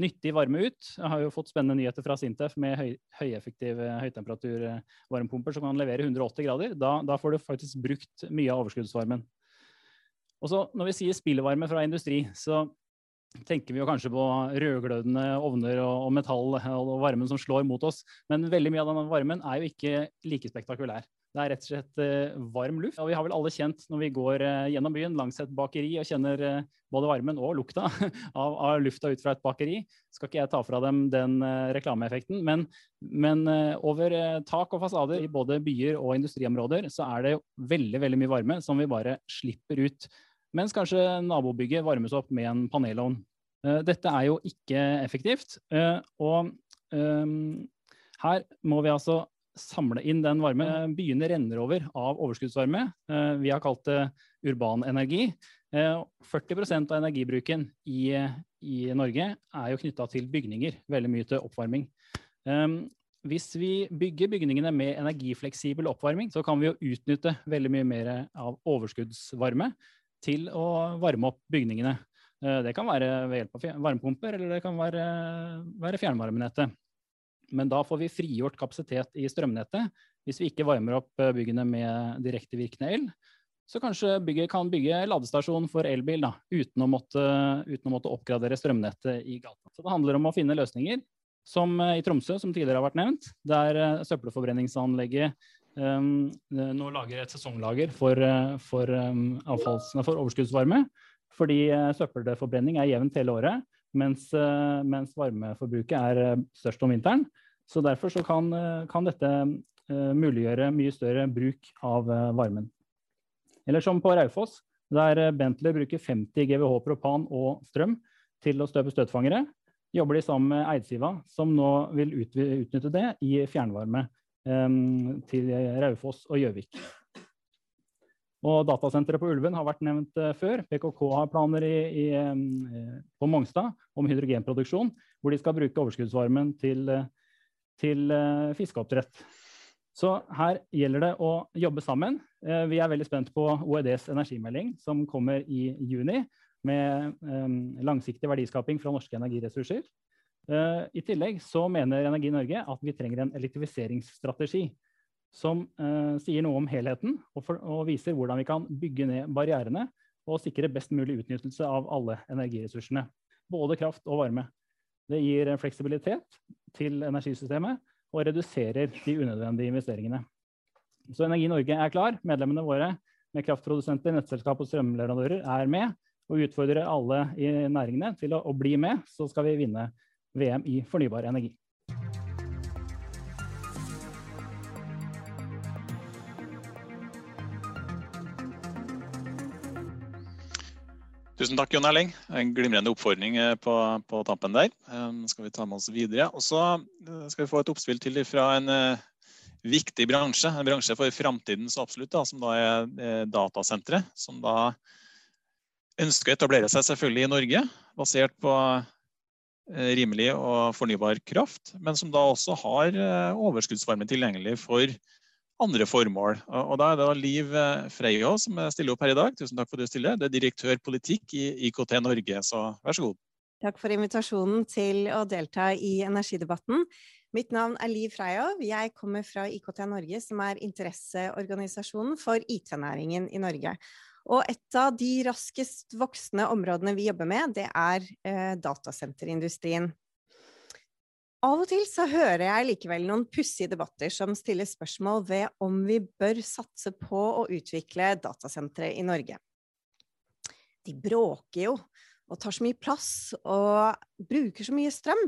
G: nyttig varme ut? Jeg har jo fått spennende nyheter fra Sintef med høy, høyeffektive høytemperatur-varmepumper som kan levere 180 grader. Da, da får du faktisk brukt mye av overskuddsvarmen. Og så Når vi sier spillvarme fra industri, så tenker vi jo kanskje på rødglødende ovner og, metall og varmen som slår mot oss. Men veldig mye av denne varmen er jo ikke like spektakulær. Det er rett og slett uh, varm luft. Og vi har vel alle kjent når vi går uh, gjennom byen langs et bakeri og kjenner uh, både varmen og lukta av, av, lufta ut fra et bakeri. Skal ikke jeg ta fra dem den reklameeffekten, men, men over tak og fasader i både byer og industriområder så er det veldig, veldig mye varme som vi bare slipper ut mens kanskje nabobygget varmes opp med en panelovn. Eh, dette er jo ikke effektivt. Eh, og ehm, her må vi altså samle inn den varme. Byene renner over av overskuddsvarme. Eh, vi har kalt det urban energi. 40% av energibruken i, i Norge er jo knytta til bygninger. Veldig mye til oppvarming. Hvis vi bygger bygningene med energifleksibel oppvarming, så kan vi jo utnytte veldig mye mer av overskuddsvarme til å varme opp bygningene. Det kan være ved hjelp av varmepumper, eller det kan være, være fjernvarmenettet. Men da får vi frigjort kapasitet i strømnettet hvis vi ikke varmer opp byggene med direktevirkende el. Så kanskje bygget kan bygge ladestasjon for elbil da, uten, å måtte, uten å måtte oppgradere strømnettet i gata. Så det handler om å finne løsninger som i Tromsø, som tidligere har vært nevnt, der søppelforbrenningsanlegget nå lager et sesonglager for, for, um, for overskuddsvarme. Fordi uh, søppelforbrenning er jevnt hele året, mens, uh, mens, varmeforbruket er størst om vinteren. Så derfor så kan, kan, dette muliggjøre mye større bruk av varmen. Eller som på Raufoss, der Bentley bruker 50 GWh propan og strøm til å støpe støtfangere. Jobber de sammen med Eidsiva, som nå vil utnytte det i fjernvarme til Raufoss og Gjøvik. Og Datasenteret på Ulven har vært nevnt uh, før. PKK har planer i, i, um, på Mongstad om hydrogenproduksjon, hvor de skal bruke overskuddsvarmen til, uh, til fiskeoppdrett. Så her gjelder det å jobbe sammen. Eh, vi er veldig spent på OEDs energimelding som kommer i juni, med eh, langsiktig verdiskaping fra norske energiressurser. Eh, I tillegg så mener Energi Norge at vi trenger en elektrifiseringsstrategi som sier noe om helheten og, for, og viser hvordan vi kan bygge ned barrierene og sikre best mulig utnyttelse av alle energiressursene. Både kraft og varme. Det gir fleksibilitet til energisystemet og reduserer de unødvendige investeringene. Så Energi Norge er klar. Medlemmene våre med kraftprodusenter, nettselskap og strømleverandører er med og utfordrer alle i næringene til å, å bli med, så skal vi vinne VM i fornybar energi.
D: Tusen takk, Jon Erling. En glimrende oppfordring eh, på, på tampen der. Um, skal vi ta med oss videre. Og så eh, skal vi få et oppspill til fra en uh, viktig bransje. En bransje for framtiden så absolutt, da, som da er, datasenteret. Som da ønsker å etablere seg selvfølgelig i Norge, basert på uh, rimelig og fornybar kraft. Men som da også har uh, overskuddsvarme tilgjengelig for andre formål. Og Da er det da Liv Freia Freio som stiller opp her i dag. Tusen takk for at du stiller. Det er direktør politikk i IKT Norge, så vær så god.
H: Takk for invitasjonen til å delta i energidebatten. Mitt navn er Liv Freio. Jeg kommer fra IKT Norge, som er interesseorganisasjonen for IT-næringen i Norge. Og et av de raskest voksende områdene vi jobber med, det er eh, datasenterindustrien. Av og til så hører jeg likevel noen pussige debatter som stiller spørsmål ved om vi bør satse på å utvikle datasentre i Norge. De bråker jo og tar så mye plass og bruker så mye strøm.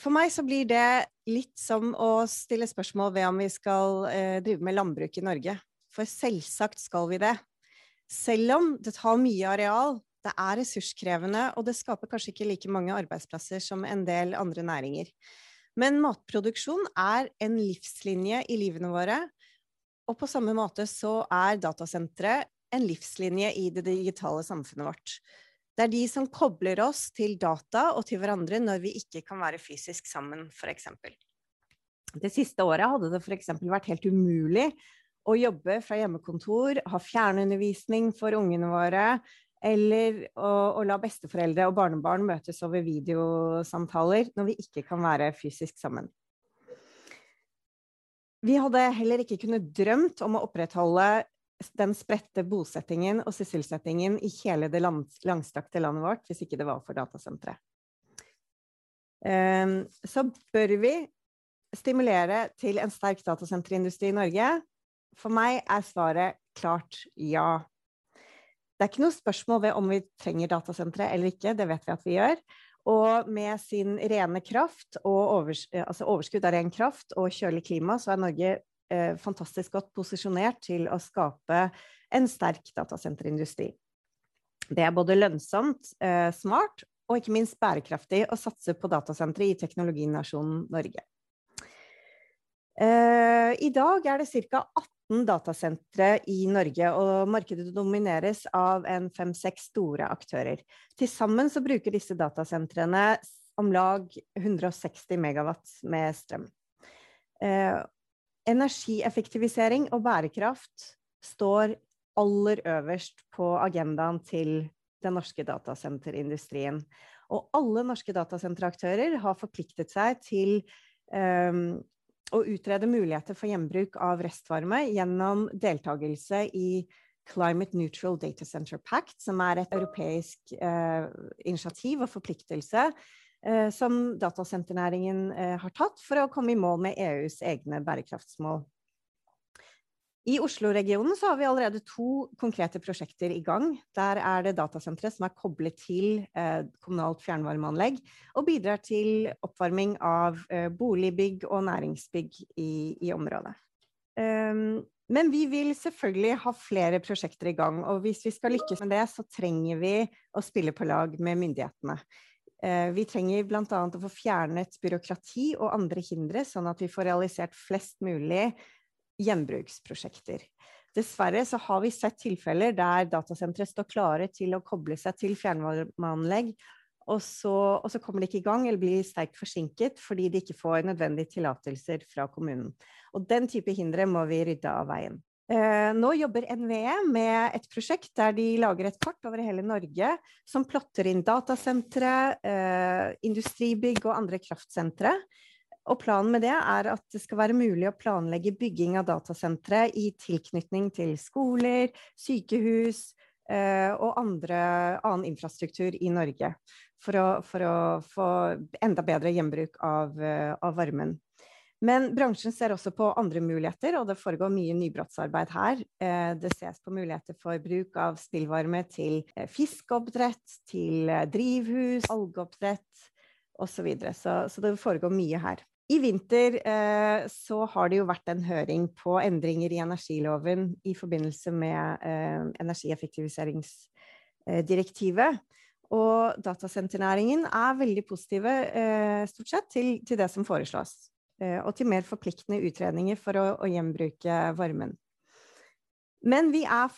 H: For meg så blir det litt som å stille spørsmål ved om vi skal eh, drive med landbruk i Norge. For selvsagt skal vi det. Selv om det tar mye areal, det er ressurskrevende, og det skaper kanskje ikke like mange arbeidsplasser som en del andre næringer. Men matproduksjon er en livslinje i livene våre, og på samme måte så er datasentre en livslinje i det digitale samfunnet vårt. Det er de som kobler oss til data og til hverandre når vi ikke kan være fysisk sammen, f.eks. Det siste året hadde det f.eks. vært helt umulig å jobbe fra hjemmekontor, ha fjernundervisning for ungene våre, eller å, å, la besteforeldre og barnebarn møtes over videosamtaler når vi ikke kan være fysisk sammen. Vi hadde heller ikke kunnet drømt om å opprettholde den spredte bosettingen og sysselsettingen i hele det land, langstrakte landet vårt hvis ikke det var for datasenteret. Um, så bør vi stimulere til en sterk datasenterindustri i Norge. For meg er svaret klart ja. Det er ikke noe spørsmål ved om vi trenger datasentre eller ikke, det vet vi at vi gjør. Og med sin rene kraft overs altså overskudd av ren kraft og kjølig klima, så er Norge eh, fantastisk godt posisjonert til å skape en sterk datasenterindustri. Det er både lønnsomt, eh, smart og ikke minst bærekraftig å satse på datasentre i teknologinasjonen Norge. Eh, I dag er det ca. 18 18 datasentre i Norge, og markedet domineres av en fem-seks store aktører. Til sammen så bruker disse datasentrene om lag 160 megawatt med strøm. Eh, energieffektivisering og bærekraft står aller øverst på agendaen til den norske datasenterindustrien. Og alle norske datasenteraktører har forpliktet seg til um, å utrede muligheter for gjenbruk av restvarme gjennom deltakelse i Climate Neutral Data Center Pact, som er et europeisk eh, initiativ og forpliktelse eh, som datasenternæringen eh, har tatt for å komme i mål med EUs egne bærekraftsmål. I Oslo-regionen så har vi allerede to konkrete prosjekter i gang. Der er det datasentre som er koblet til eh, kommunalt fjernvarmeanlegg, og bidrar til oppvarming av eh, boligbygg og næringsbygg i, i området. Um, men vi vil selvfølgelig ha flere prosjekter i gang, og hvis vi skal lykkes med det, så trenger vi å spille på lag med myndighetene. Eh, vi trenger bl.a. å få fjernet byråkrati og andre hindre, sånn at vi får realisert flest mulig gjenbruksprosjekter. Dessverre så har vi sett tilfeller der datasentre står klare til å koble seg til fjernvarmeanlegg, og så, og så, kommer de ikke i gang eller blir sterkt forsinket fordi de ikke får nødvendige tillatelser fra kommunen. Og den type hindre må vi rydde av veien. Eh, nå jobber NVE med et prosjekt der de lager et kart over hele Norge som plotter inn datasentre, eh, industribygg og andre kraftsentre og planen med det er at det skal være mulig å planlegge bygging av datasentre i tilknytning til skoler, sykehus eh, og andre, annen infrastruktur i Norge. For å, for å få enda bedre gjenbruk av, eh, av, varmen. Men bransjen ser også på andre muligheter, og det foregår mye nybrottsarbeid her. Eh, det ses på muligheter for bruk av spillvarme til eh, fiskeoppdrett, til drivhus, algeoppdrett osv. Så, videre. så Så det foregår mye her. I vinter eh, så har det jo vært en høring på endringer i energiloven i forbindelse med eh, energieffektiviseringsdirektivet. Og datasenternæringen er veldig positive eh, stort sett til, til, det som foreslås. Eh, og til mer forpliktende utredninger for å, å gjenbruke varmen. Men vi er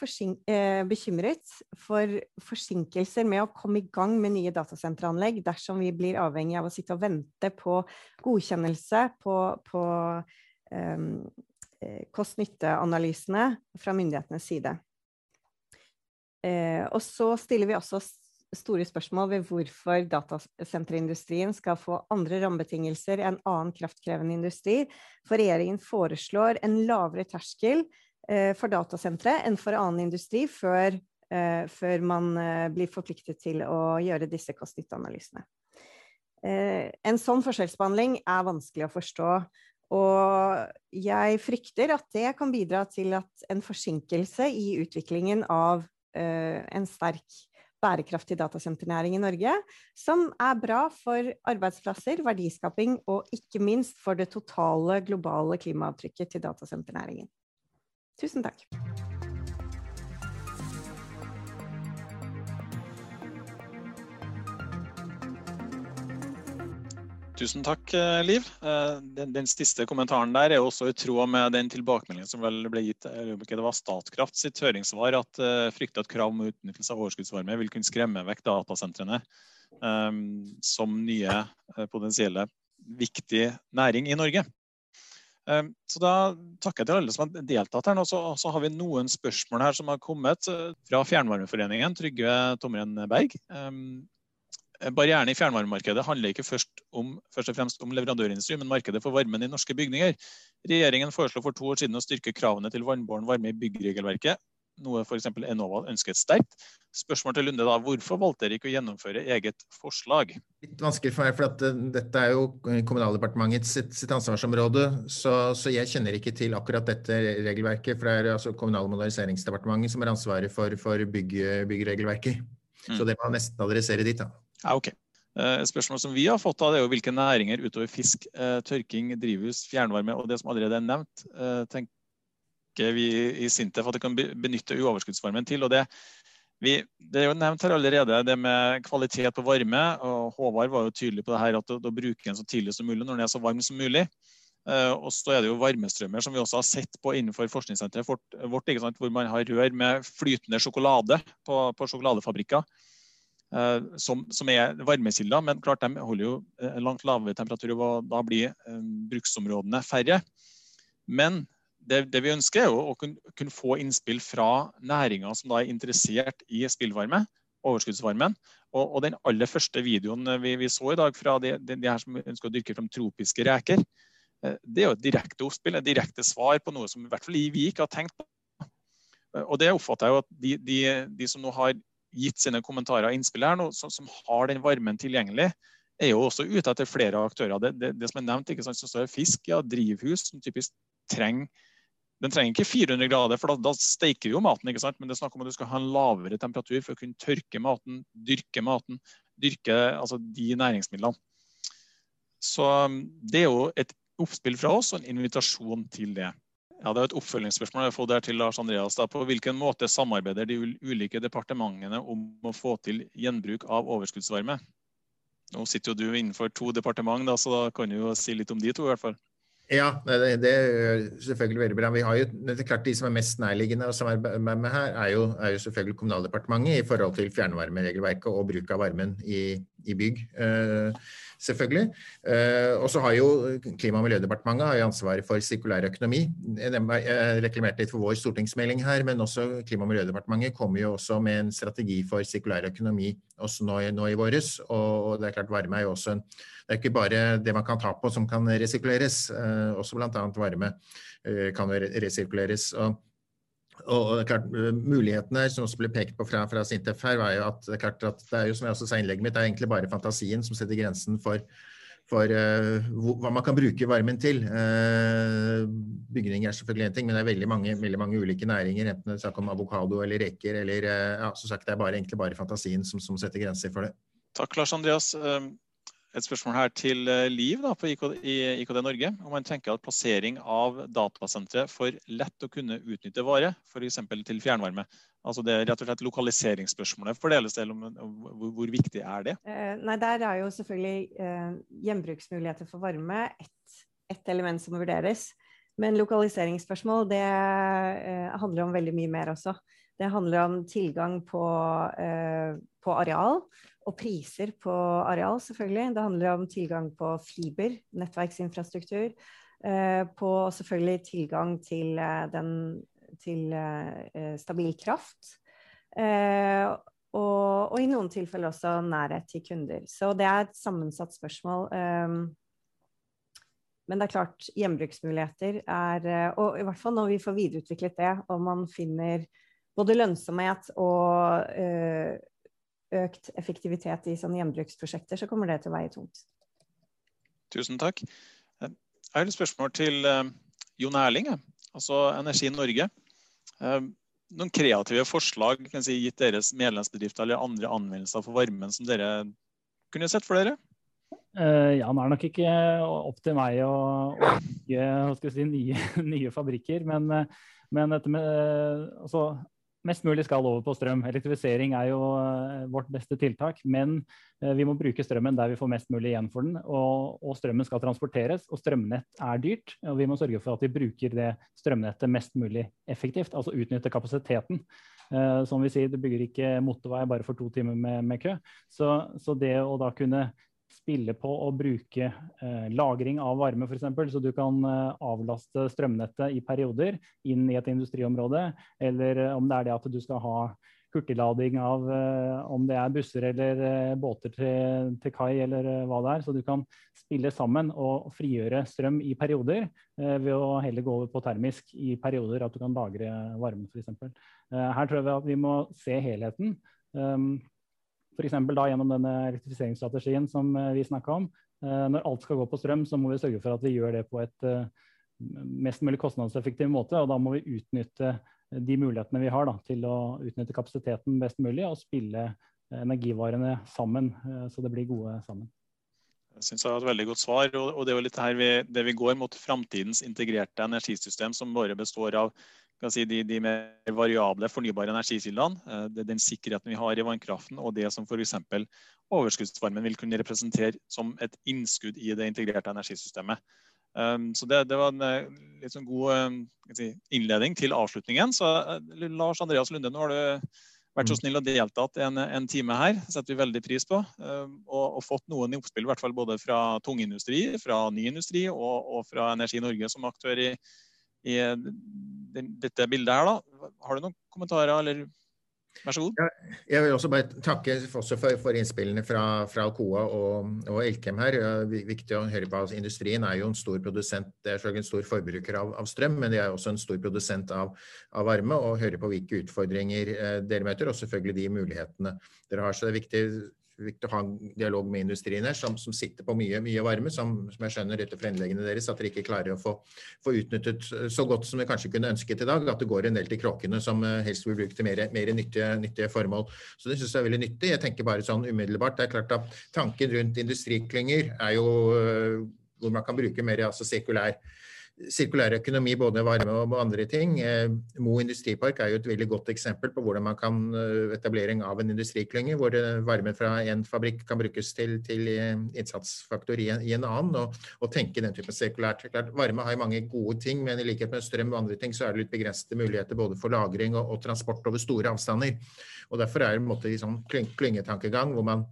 H: eh, bekymret for forsinkelser med å komme i gang med nye datasenteranlegg dersom vi blir avhengig av å sitte og vente på godkjennelse på, på um, kost-nytte-analysene fra myndighetenes side. Eh, og så stiller vi også store spørsmål ved hvorfor datasenterindustrien skal få andre rammebetingelser enn annen kraftkrevende industri, for regjeringen foreslår en lavere terskel Eh, for datasentre enn for annen industri før, eh, før man eh, blir forpliktet til å gjøre disse kost-nytte-analysene. En sånn forskjellsbehandling er vanskelig å forstå. Og jeg frykter at det kan bidra til at en forsinkelse i utviklingen av en sterk bærekraftig datasenternæring i Norge, som er bra for arbeidsplasser, verdiskaping og ikke minst for det totale globale klimaavtrykket til datasenternæringen. Tusen takk.
D: Tusen takk, eh, Liv. Eh, den, den, siste kommentaren der er også i tråd med den tilbakemeldingen som vel ble gitt det var Statkraft sitt høringssvar, at uh, frykter at krav om utnyttelse av overskuddsvarme vil kunne skremme vekk datasentrene um, som nye potensielle viktig næring i Norge. Ehm, så da takker jeg til alle som har deltatt her nå. Så, så, har vi noen spørsmål her som har kommet eh, fra Fjernvarmeforeningen, Trygve Tomren Berg. Ehm, barrieren i fjernvarmemarkedet handler ikke først, om, først og fremst om leverandørindustri, men markedet for varmen i norske bygninger. Regjeringen foreslo for to år siden å styrke kravene til vannbåren varme i byggregelverket noe f.eks. Enova ønsket sterkt. Spørsmål til Lunde da, Hvorfor valgte dere ikke å gjennomføre eget forslag?
E: Litt vanskelig for meg, for at uh, dette er jo Kommunaldepartementets sitt, sitt ansvarsområde. Så, så, jeg kjenner ikke til akkurat dette regelverket. For det er altså Kommunal- og moderniseringsdepartementet som har ansvaret for, for bygg, byggregelverket. Mm. Så det må nesten adressere dit, da.
D: Ja, ok. Et spørsmål som vi har fått, da, det er jo hvilke næringer utover fisk, uh, tørking, drivhus, fjernvarme og det som allerede er nevnt, tenk, tenker vi i Sintef at det kan benytte uoverskuddsvarmen til. og det vi, det er jo nevnt her allerede det med kvalitet på varme. og Håvard var jo tydelig på det her at da bruker den så tidlig som mulig når den er så varm som mulig. Uh, og så er det jo varmestrømmer som vi også har sett på innenfor forskningssenteret vårt, hvor man har rør med flytende sjokolade på, på sjokoladefabrikker. Uh, som, som, er varmekilder, men klart de holder jo langt lavere temperatur, og da blir bruksområdene færre. Men det, det, vi ønsker, er å kunne, kunne få innspill fra næringa som da er interessert i spillvarme, overskuddsvarmen. Og, og den aller første videoen vi, vi, så i dag fra de, de, de her som ønsker å dyrke fram tropiske reker, eh, det er jo et direkte oppspill, et direkte svar på noe som i hvert fall vi ikke har tenkt på. Og det oppfatter jeg jo at de, de, de som nå har gitt sine kommentarer og innspill her nå, som, som, har den varmen tilgjengelig, er jo også ute etter flere aktører. Det, det, det som er nevnt, ikke sant, så står det fisk, ja, drivhus, som typisk trenger den trenger ikke 400 grader, for da, da steiker jo maten. ikke sant? Men det er snakk om at du skal ha en lavere temperatur for å kunne tørke maten, dyrke maten, dyrke altså de næringsmidlene. Så um, det er jo et oppspill fra oss og en invitasjon til det. Ja, Det er et oppfølgingsspørsmål jeg får der til Lars Andreas. Da. På hvilken måte samarbeider de ulike departementene om å få til gjenbruk av overskuddsvarme? Nå sitter jo du innenfor to departement, da, så da kan du jo si litt om de to. i hvert fall.
E: Ja, det, det er selvfølgelig veldig bra. Vi har jo, det er klart De som er mest nærliggende å samarbeide med her, er jo, er jo selvfølgelig Kommunaldepartementet i forhold til fjernvarmeregelverket og bruk av varmen i, i bygg. Selvfølgelig. Eh, og så har jo Klima- og miljødepartementet har jo ansvaret for sirkulær økonomi. Jeg reklamerte litt for vår stortingsmelding her, men også Klima- og miljødepartementet kommer jo også med en strategi for sirkulær økonomi også nå, nå i våres. Og det er klart varme er jo også en Det er ikke bare det man kan ta på som kan resirkuleres, eh, også bl.a. varme eh, kan resirkuleres. og og klart, eh, Mulighetene som også ble pekt på fra, fra Sintef her, var jo at det er klart at det er jo som jeg også sa i innlegget mitt, det er egentlig bare fantasien som setter grensen for, for uh, hva man kan bruke varmen til. Uh, bygning er selvfølgelig én ting, men det er veldig mange, veldig mange, ulike næringer. Enten det er snakk om avokado eller reker, eller uh, ja, som sagt, det er bare, egentlig bare fantasien som, som setter grenser for det.
D: Takk, Lars Andreas et spørsmål her til eh, Liv da, på IKD, i IKD Norge. Om man tenker at plassering av datasentre for lett å kunne utnytte vare, f.eks. til fjernvarme. Altså det er rett og slett Lokaliseringsspørsmålet fordeles til om, hvor, hvor, viktig er det?
H: Eh, nei, Der er jo selvfølgelig eh, gjenbruksmuligheter for varme ett et element som vurderes. Men lokaliseringsspørsmål det eh, handler om veldig mye mer også. Det handler om tilgang på, eh, på areal og priser på areal, selvfølgelig. Det handler om tilgang på fiber, nettverksinfrastruktur. Eh, på selvfølgelig tilgang til, eh, den, til eh, stabil kraft. Og, og, i noen tilfeller også nærhet til kunder. Så det er et sammensatt spørsmål. Men det er klart, gjenbruksmuligheter er Og i hvert fall når vi får videreutviklet det, og man finner både lønnsomhet og økt effektivitet i sånne gjenbruksprosjekter, så kommer det til å veie tungt.
D: Tusen takk. Jeg har et spørsmål til uh, Jon Erling, altså Energi Norge. Uh, noen kreative forslag si, gitt deres medlemsbedrifter eller andre anvendelser for varmen som dere kunne sett for dere?
G: Ja, Nå er det nok ikke opp til meg å, bygge si, nye, nye, fabrikker, men, men dette med altså, mest mulig skal over på strøm. Elektrifisering er jo eh, vårt beste tiltak, men eh, vi må bruke strømmen der vi får mest mulig igjen for den. Og, og, strømmen skal transporteres, og strømnett er dyrt. Og vi må sørge for at vi bruker det strømnettet mest mulig effektivt, altså utnytte kapasiteten. Uh, som vi sier, det bygger ikke motorvei bare for to timer med, med kø. Så, så, det å da kunne spille på å bruke eh, lagring av varme, f.eks. Så du kan eh, avlaste strømnettet i perioder inn i et industriområde. Eller eh, om det er det at du skal ha hurtiglading av eh, om det er busser eller eh, båter til, til, kai, eller eh, hva det er. Så du kan spille sammen og frigjøre strøm i perioder ved å heller gå over på termisk i perioder, at du kan lagre varme, f.eks. Her tror jeg vi må se helheten. Um, F.eks. gjennom denne elektrifiseringsstrategien som eh, vi snakka om. Eh, når alt skal gå på strøm, så må vi sørge for at vi gjør det på et eh, mest mulig kostnadseffektiv måte. Og da må vi utnytte de mulighetene vi har da, til å utnytte kapasiteten best mulig og spille energivarene sammen, så det blir gode sammen.
D: Jeg synes jeg har et veldig godt svar. og Det er jo litt her vi, det vi går mot framtidens integrerte energisystem, som bare består av si, de, de, mer variable fornybare energikildene, eh, den sikkerheten vi har i vannkraften, og det som f.eks. overskuddsvarmen vil kunne representere som et innskudd i det integrerte energisystemet. Um, så det, det, var en eh, litt sånn god eh, si, innledning til avslutningen. Så Lars Andreas Lunde, nå har du vært så mm. snill og deltatt en, en time her. Det setter vi veldig pris på. Um, og, og, fått noen oppspill, i hvert fall både fra tungindustri, fra ny industri og, og fra Energi Norge som aktør i, i dette bildet her. da. Har du noen kommentarer, eller Vær så god.
E: Jeg vil også bare takke også for, for innspillene fra, fra Alcoa og, og, Elkem her. Viktig å høre på. Industrien er jo en stor produsent, det er en stor forbruker av, av, strøm, men de er også en stor produsent av, av varme. Og høre på hvilke utfordringer eh, dere møter, og selvfølgelig de mulighetene dere har. Så det er viktig viktig å ha en dialog med industrien her, som, som sitter på mye, mye varme, som, som, jeg skjønner etter fremleggene deres, at dere ikke klarer å få, få, utnyttet så godt som vi kanskje kunne ønsket i dag. At det går en del til kråkene som uh, helst vil bruke til mer, mer nyttige, nyttige, formål. Så det syns jeg er veldig nyttig. Jeg tenker bare sånn umiddelbart. Det er klart at tanken rundt industriklynger er jo uh, hvor man kan bruke mer altså sirkulær sirkulær økonomi, både varme og andre ting. Eh, Mo industripark er jo et veldig godt eksempel på hvordan man kan eh, etablering av en industriklynge, hvor eh, varme fra en fabrikk kan brukes til, til innsatsfaktor i en, i en annen, og, og, tenke den typen sirkulært. Klart, varme har jo mange gode ting, men i likhet med strøm og andre ting, så er det litt begrensede muligheter både for lagring og, og transport over store avstander. Og Derfor er det en måte i sånn klyngetankegang hvor man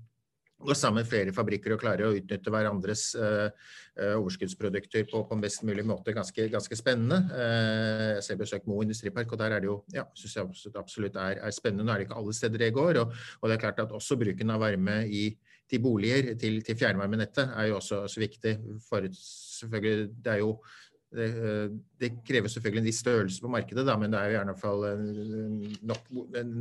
E: gå sammen flere fabrikker og klare å utnytte hverandres uh, overskuddsprodukter på, på, best mulig måte. Ganske, ganske spennende. Uh, jeg ser besøk Mo industripark, og der er det jo ja, synes jeg absolutt, absolutt er, er, spennende. Nå er det ikke alle steder det går. Og, og, det er klart at også bruken av varme i, til boliger, til, til fjernvarmenettet, er jo også, også viktig. For selvfølgelig, det er jo det, eh, det, krever selvfølgelig en viss størrelse på markedet, da, men det er jo gjerne fall nok, en,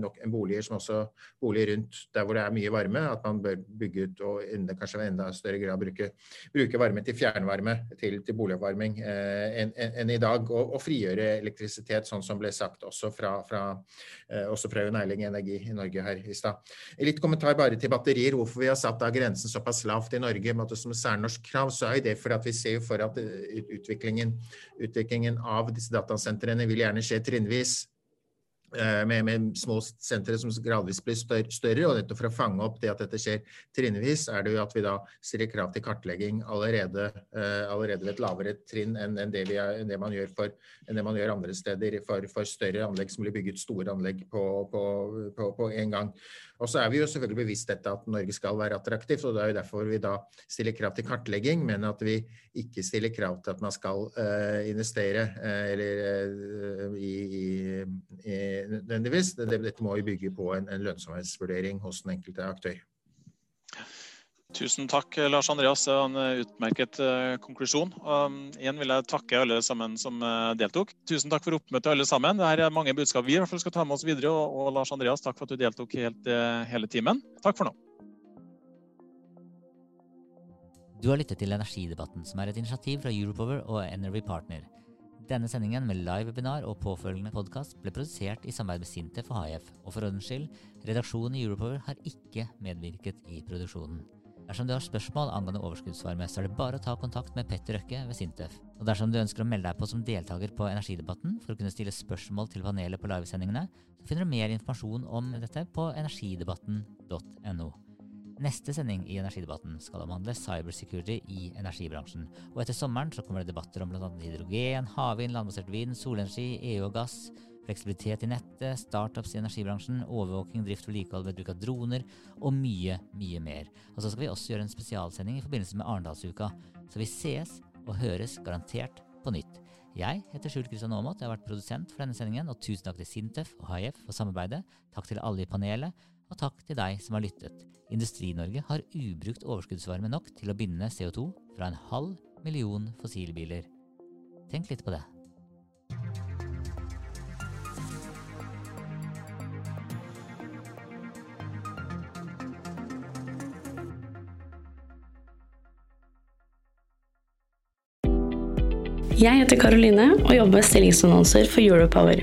E: nok en boliger som også boliger rundt der hvor det er mye varme, at man bør bygge ut og enda, kanskje i enda større grad bruke, bruke varme til fjernvarme til, til boligoppvarming eh, enn en, i dag. Og, og, frigjøre elektrisitet, sånn som ble sagt også fra, fra, eh, også fra Eiling Energi i Norge her i stad. Litt kommentar bare til batterier. Hvorfor vi har satt da grensen såpass lavt i Norge som særnorsk krav, så er det fordi at vi ser jo for at eh, utviklingen, utviklingen av disse datasentrene vil gjerne skje trinnvis. Eh, med, med, små sentre som gradvis blir større, og nettopp for å fange opp det at dette skjer trinnvis, er det jo at vi da stiller krav til kartlegging allerede, uh, allerede ved et lavere trinn enn, det, er, det, man for, enn det man gjør andre steder for, for større anlegg som blir bygget store anlegg på, på, på, på en gang. Og så er vi jo selvfølgelig bevisst dette at Norge skal være attraktivt, og det er jo derfor vi da stiller krav til kartlegging, men at vi ikke stiller krav til at man skal uh, investere uh, eller uh, i, i, nødvendigvis. Dette må jo bygge på en, en lønnsomhetsvurdering hos den enkelte aktør.
D: Tusen takk, Lars Andreas. Det var en eh, utmerket uh, konklusjon. Og igjen vil jeg takke alle sammen som deltok. Tusen takk for oppmøtet, alle sammen. Det er mange budskap vi i hvert fall skal ta med oss videre. Og, Lars Andreas, takk for at du deltok helt, hele timen. Takk for nå.
B: Du har lyttet til Energidebatten, som er et initiativ fra Europower og Energy Partner. Denne sendingen med live webinar og påfølgende podkast ble produsert i samarbeid med Sintef og HF, og for ordens skyld, redaksjonen i Europower har ikke medvirket i produksjonen. Dersom du har spørsmål angående overskuddsvarme, så er det bare å ta kontakt med Petter Røkke ved Sintef. Og dersom du ønsker å melde deg på som deltaker på Energidebatten for å kunne stille spørsmål til panelet på livesendingene, så finner du mer informasjon om dette på energidebatten.no. Neste sending i Energidebatten skal omhandle cybersecurity i energibransjen. Og etter sommeren så kommer det debatter om bl.a. hydrogen, havvind, landbasert vind, solenergi, EU og gass fleksibilitet i nettet, startups i energibransjen, overvåking, drift og vedlikehold ved bruk av droner, og mye, mye mer. Og så skal vi også gjøre en spesialsending i forbindelse med Arendalsuka. Så vi ses og høres garantert på nytt. Jeg heter Skjult Kristian Aamodt, jeg har vært produsent for denne sendingen, og tusen takk til Sintef og HIF for samarbeidet. Takk til alle i panelet, og takk til deg som har lyttet. Industri-Norge har ubrukt overskuddsvarme nok til å binde CO2 fra en halv million fossilbiler. Tenk litt på det.
I: Jeg heter Karoline og jobber med stillingsannonser for Europower.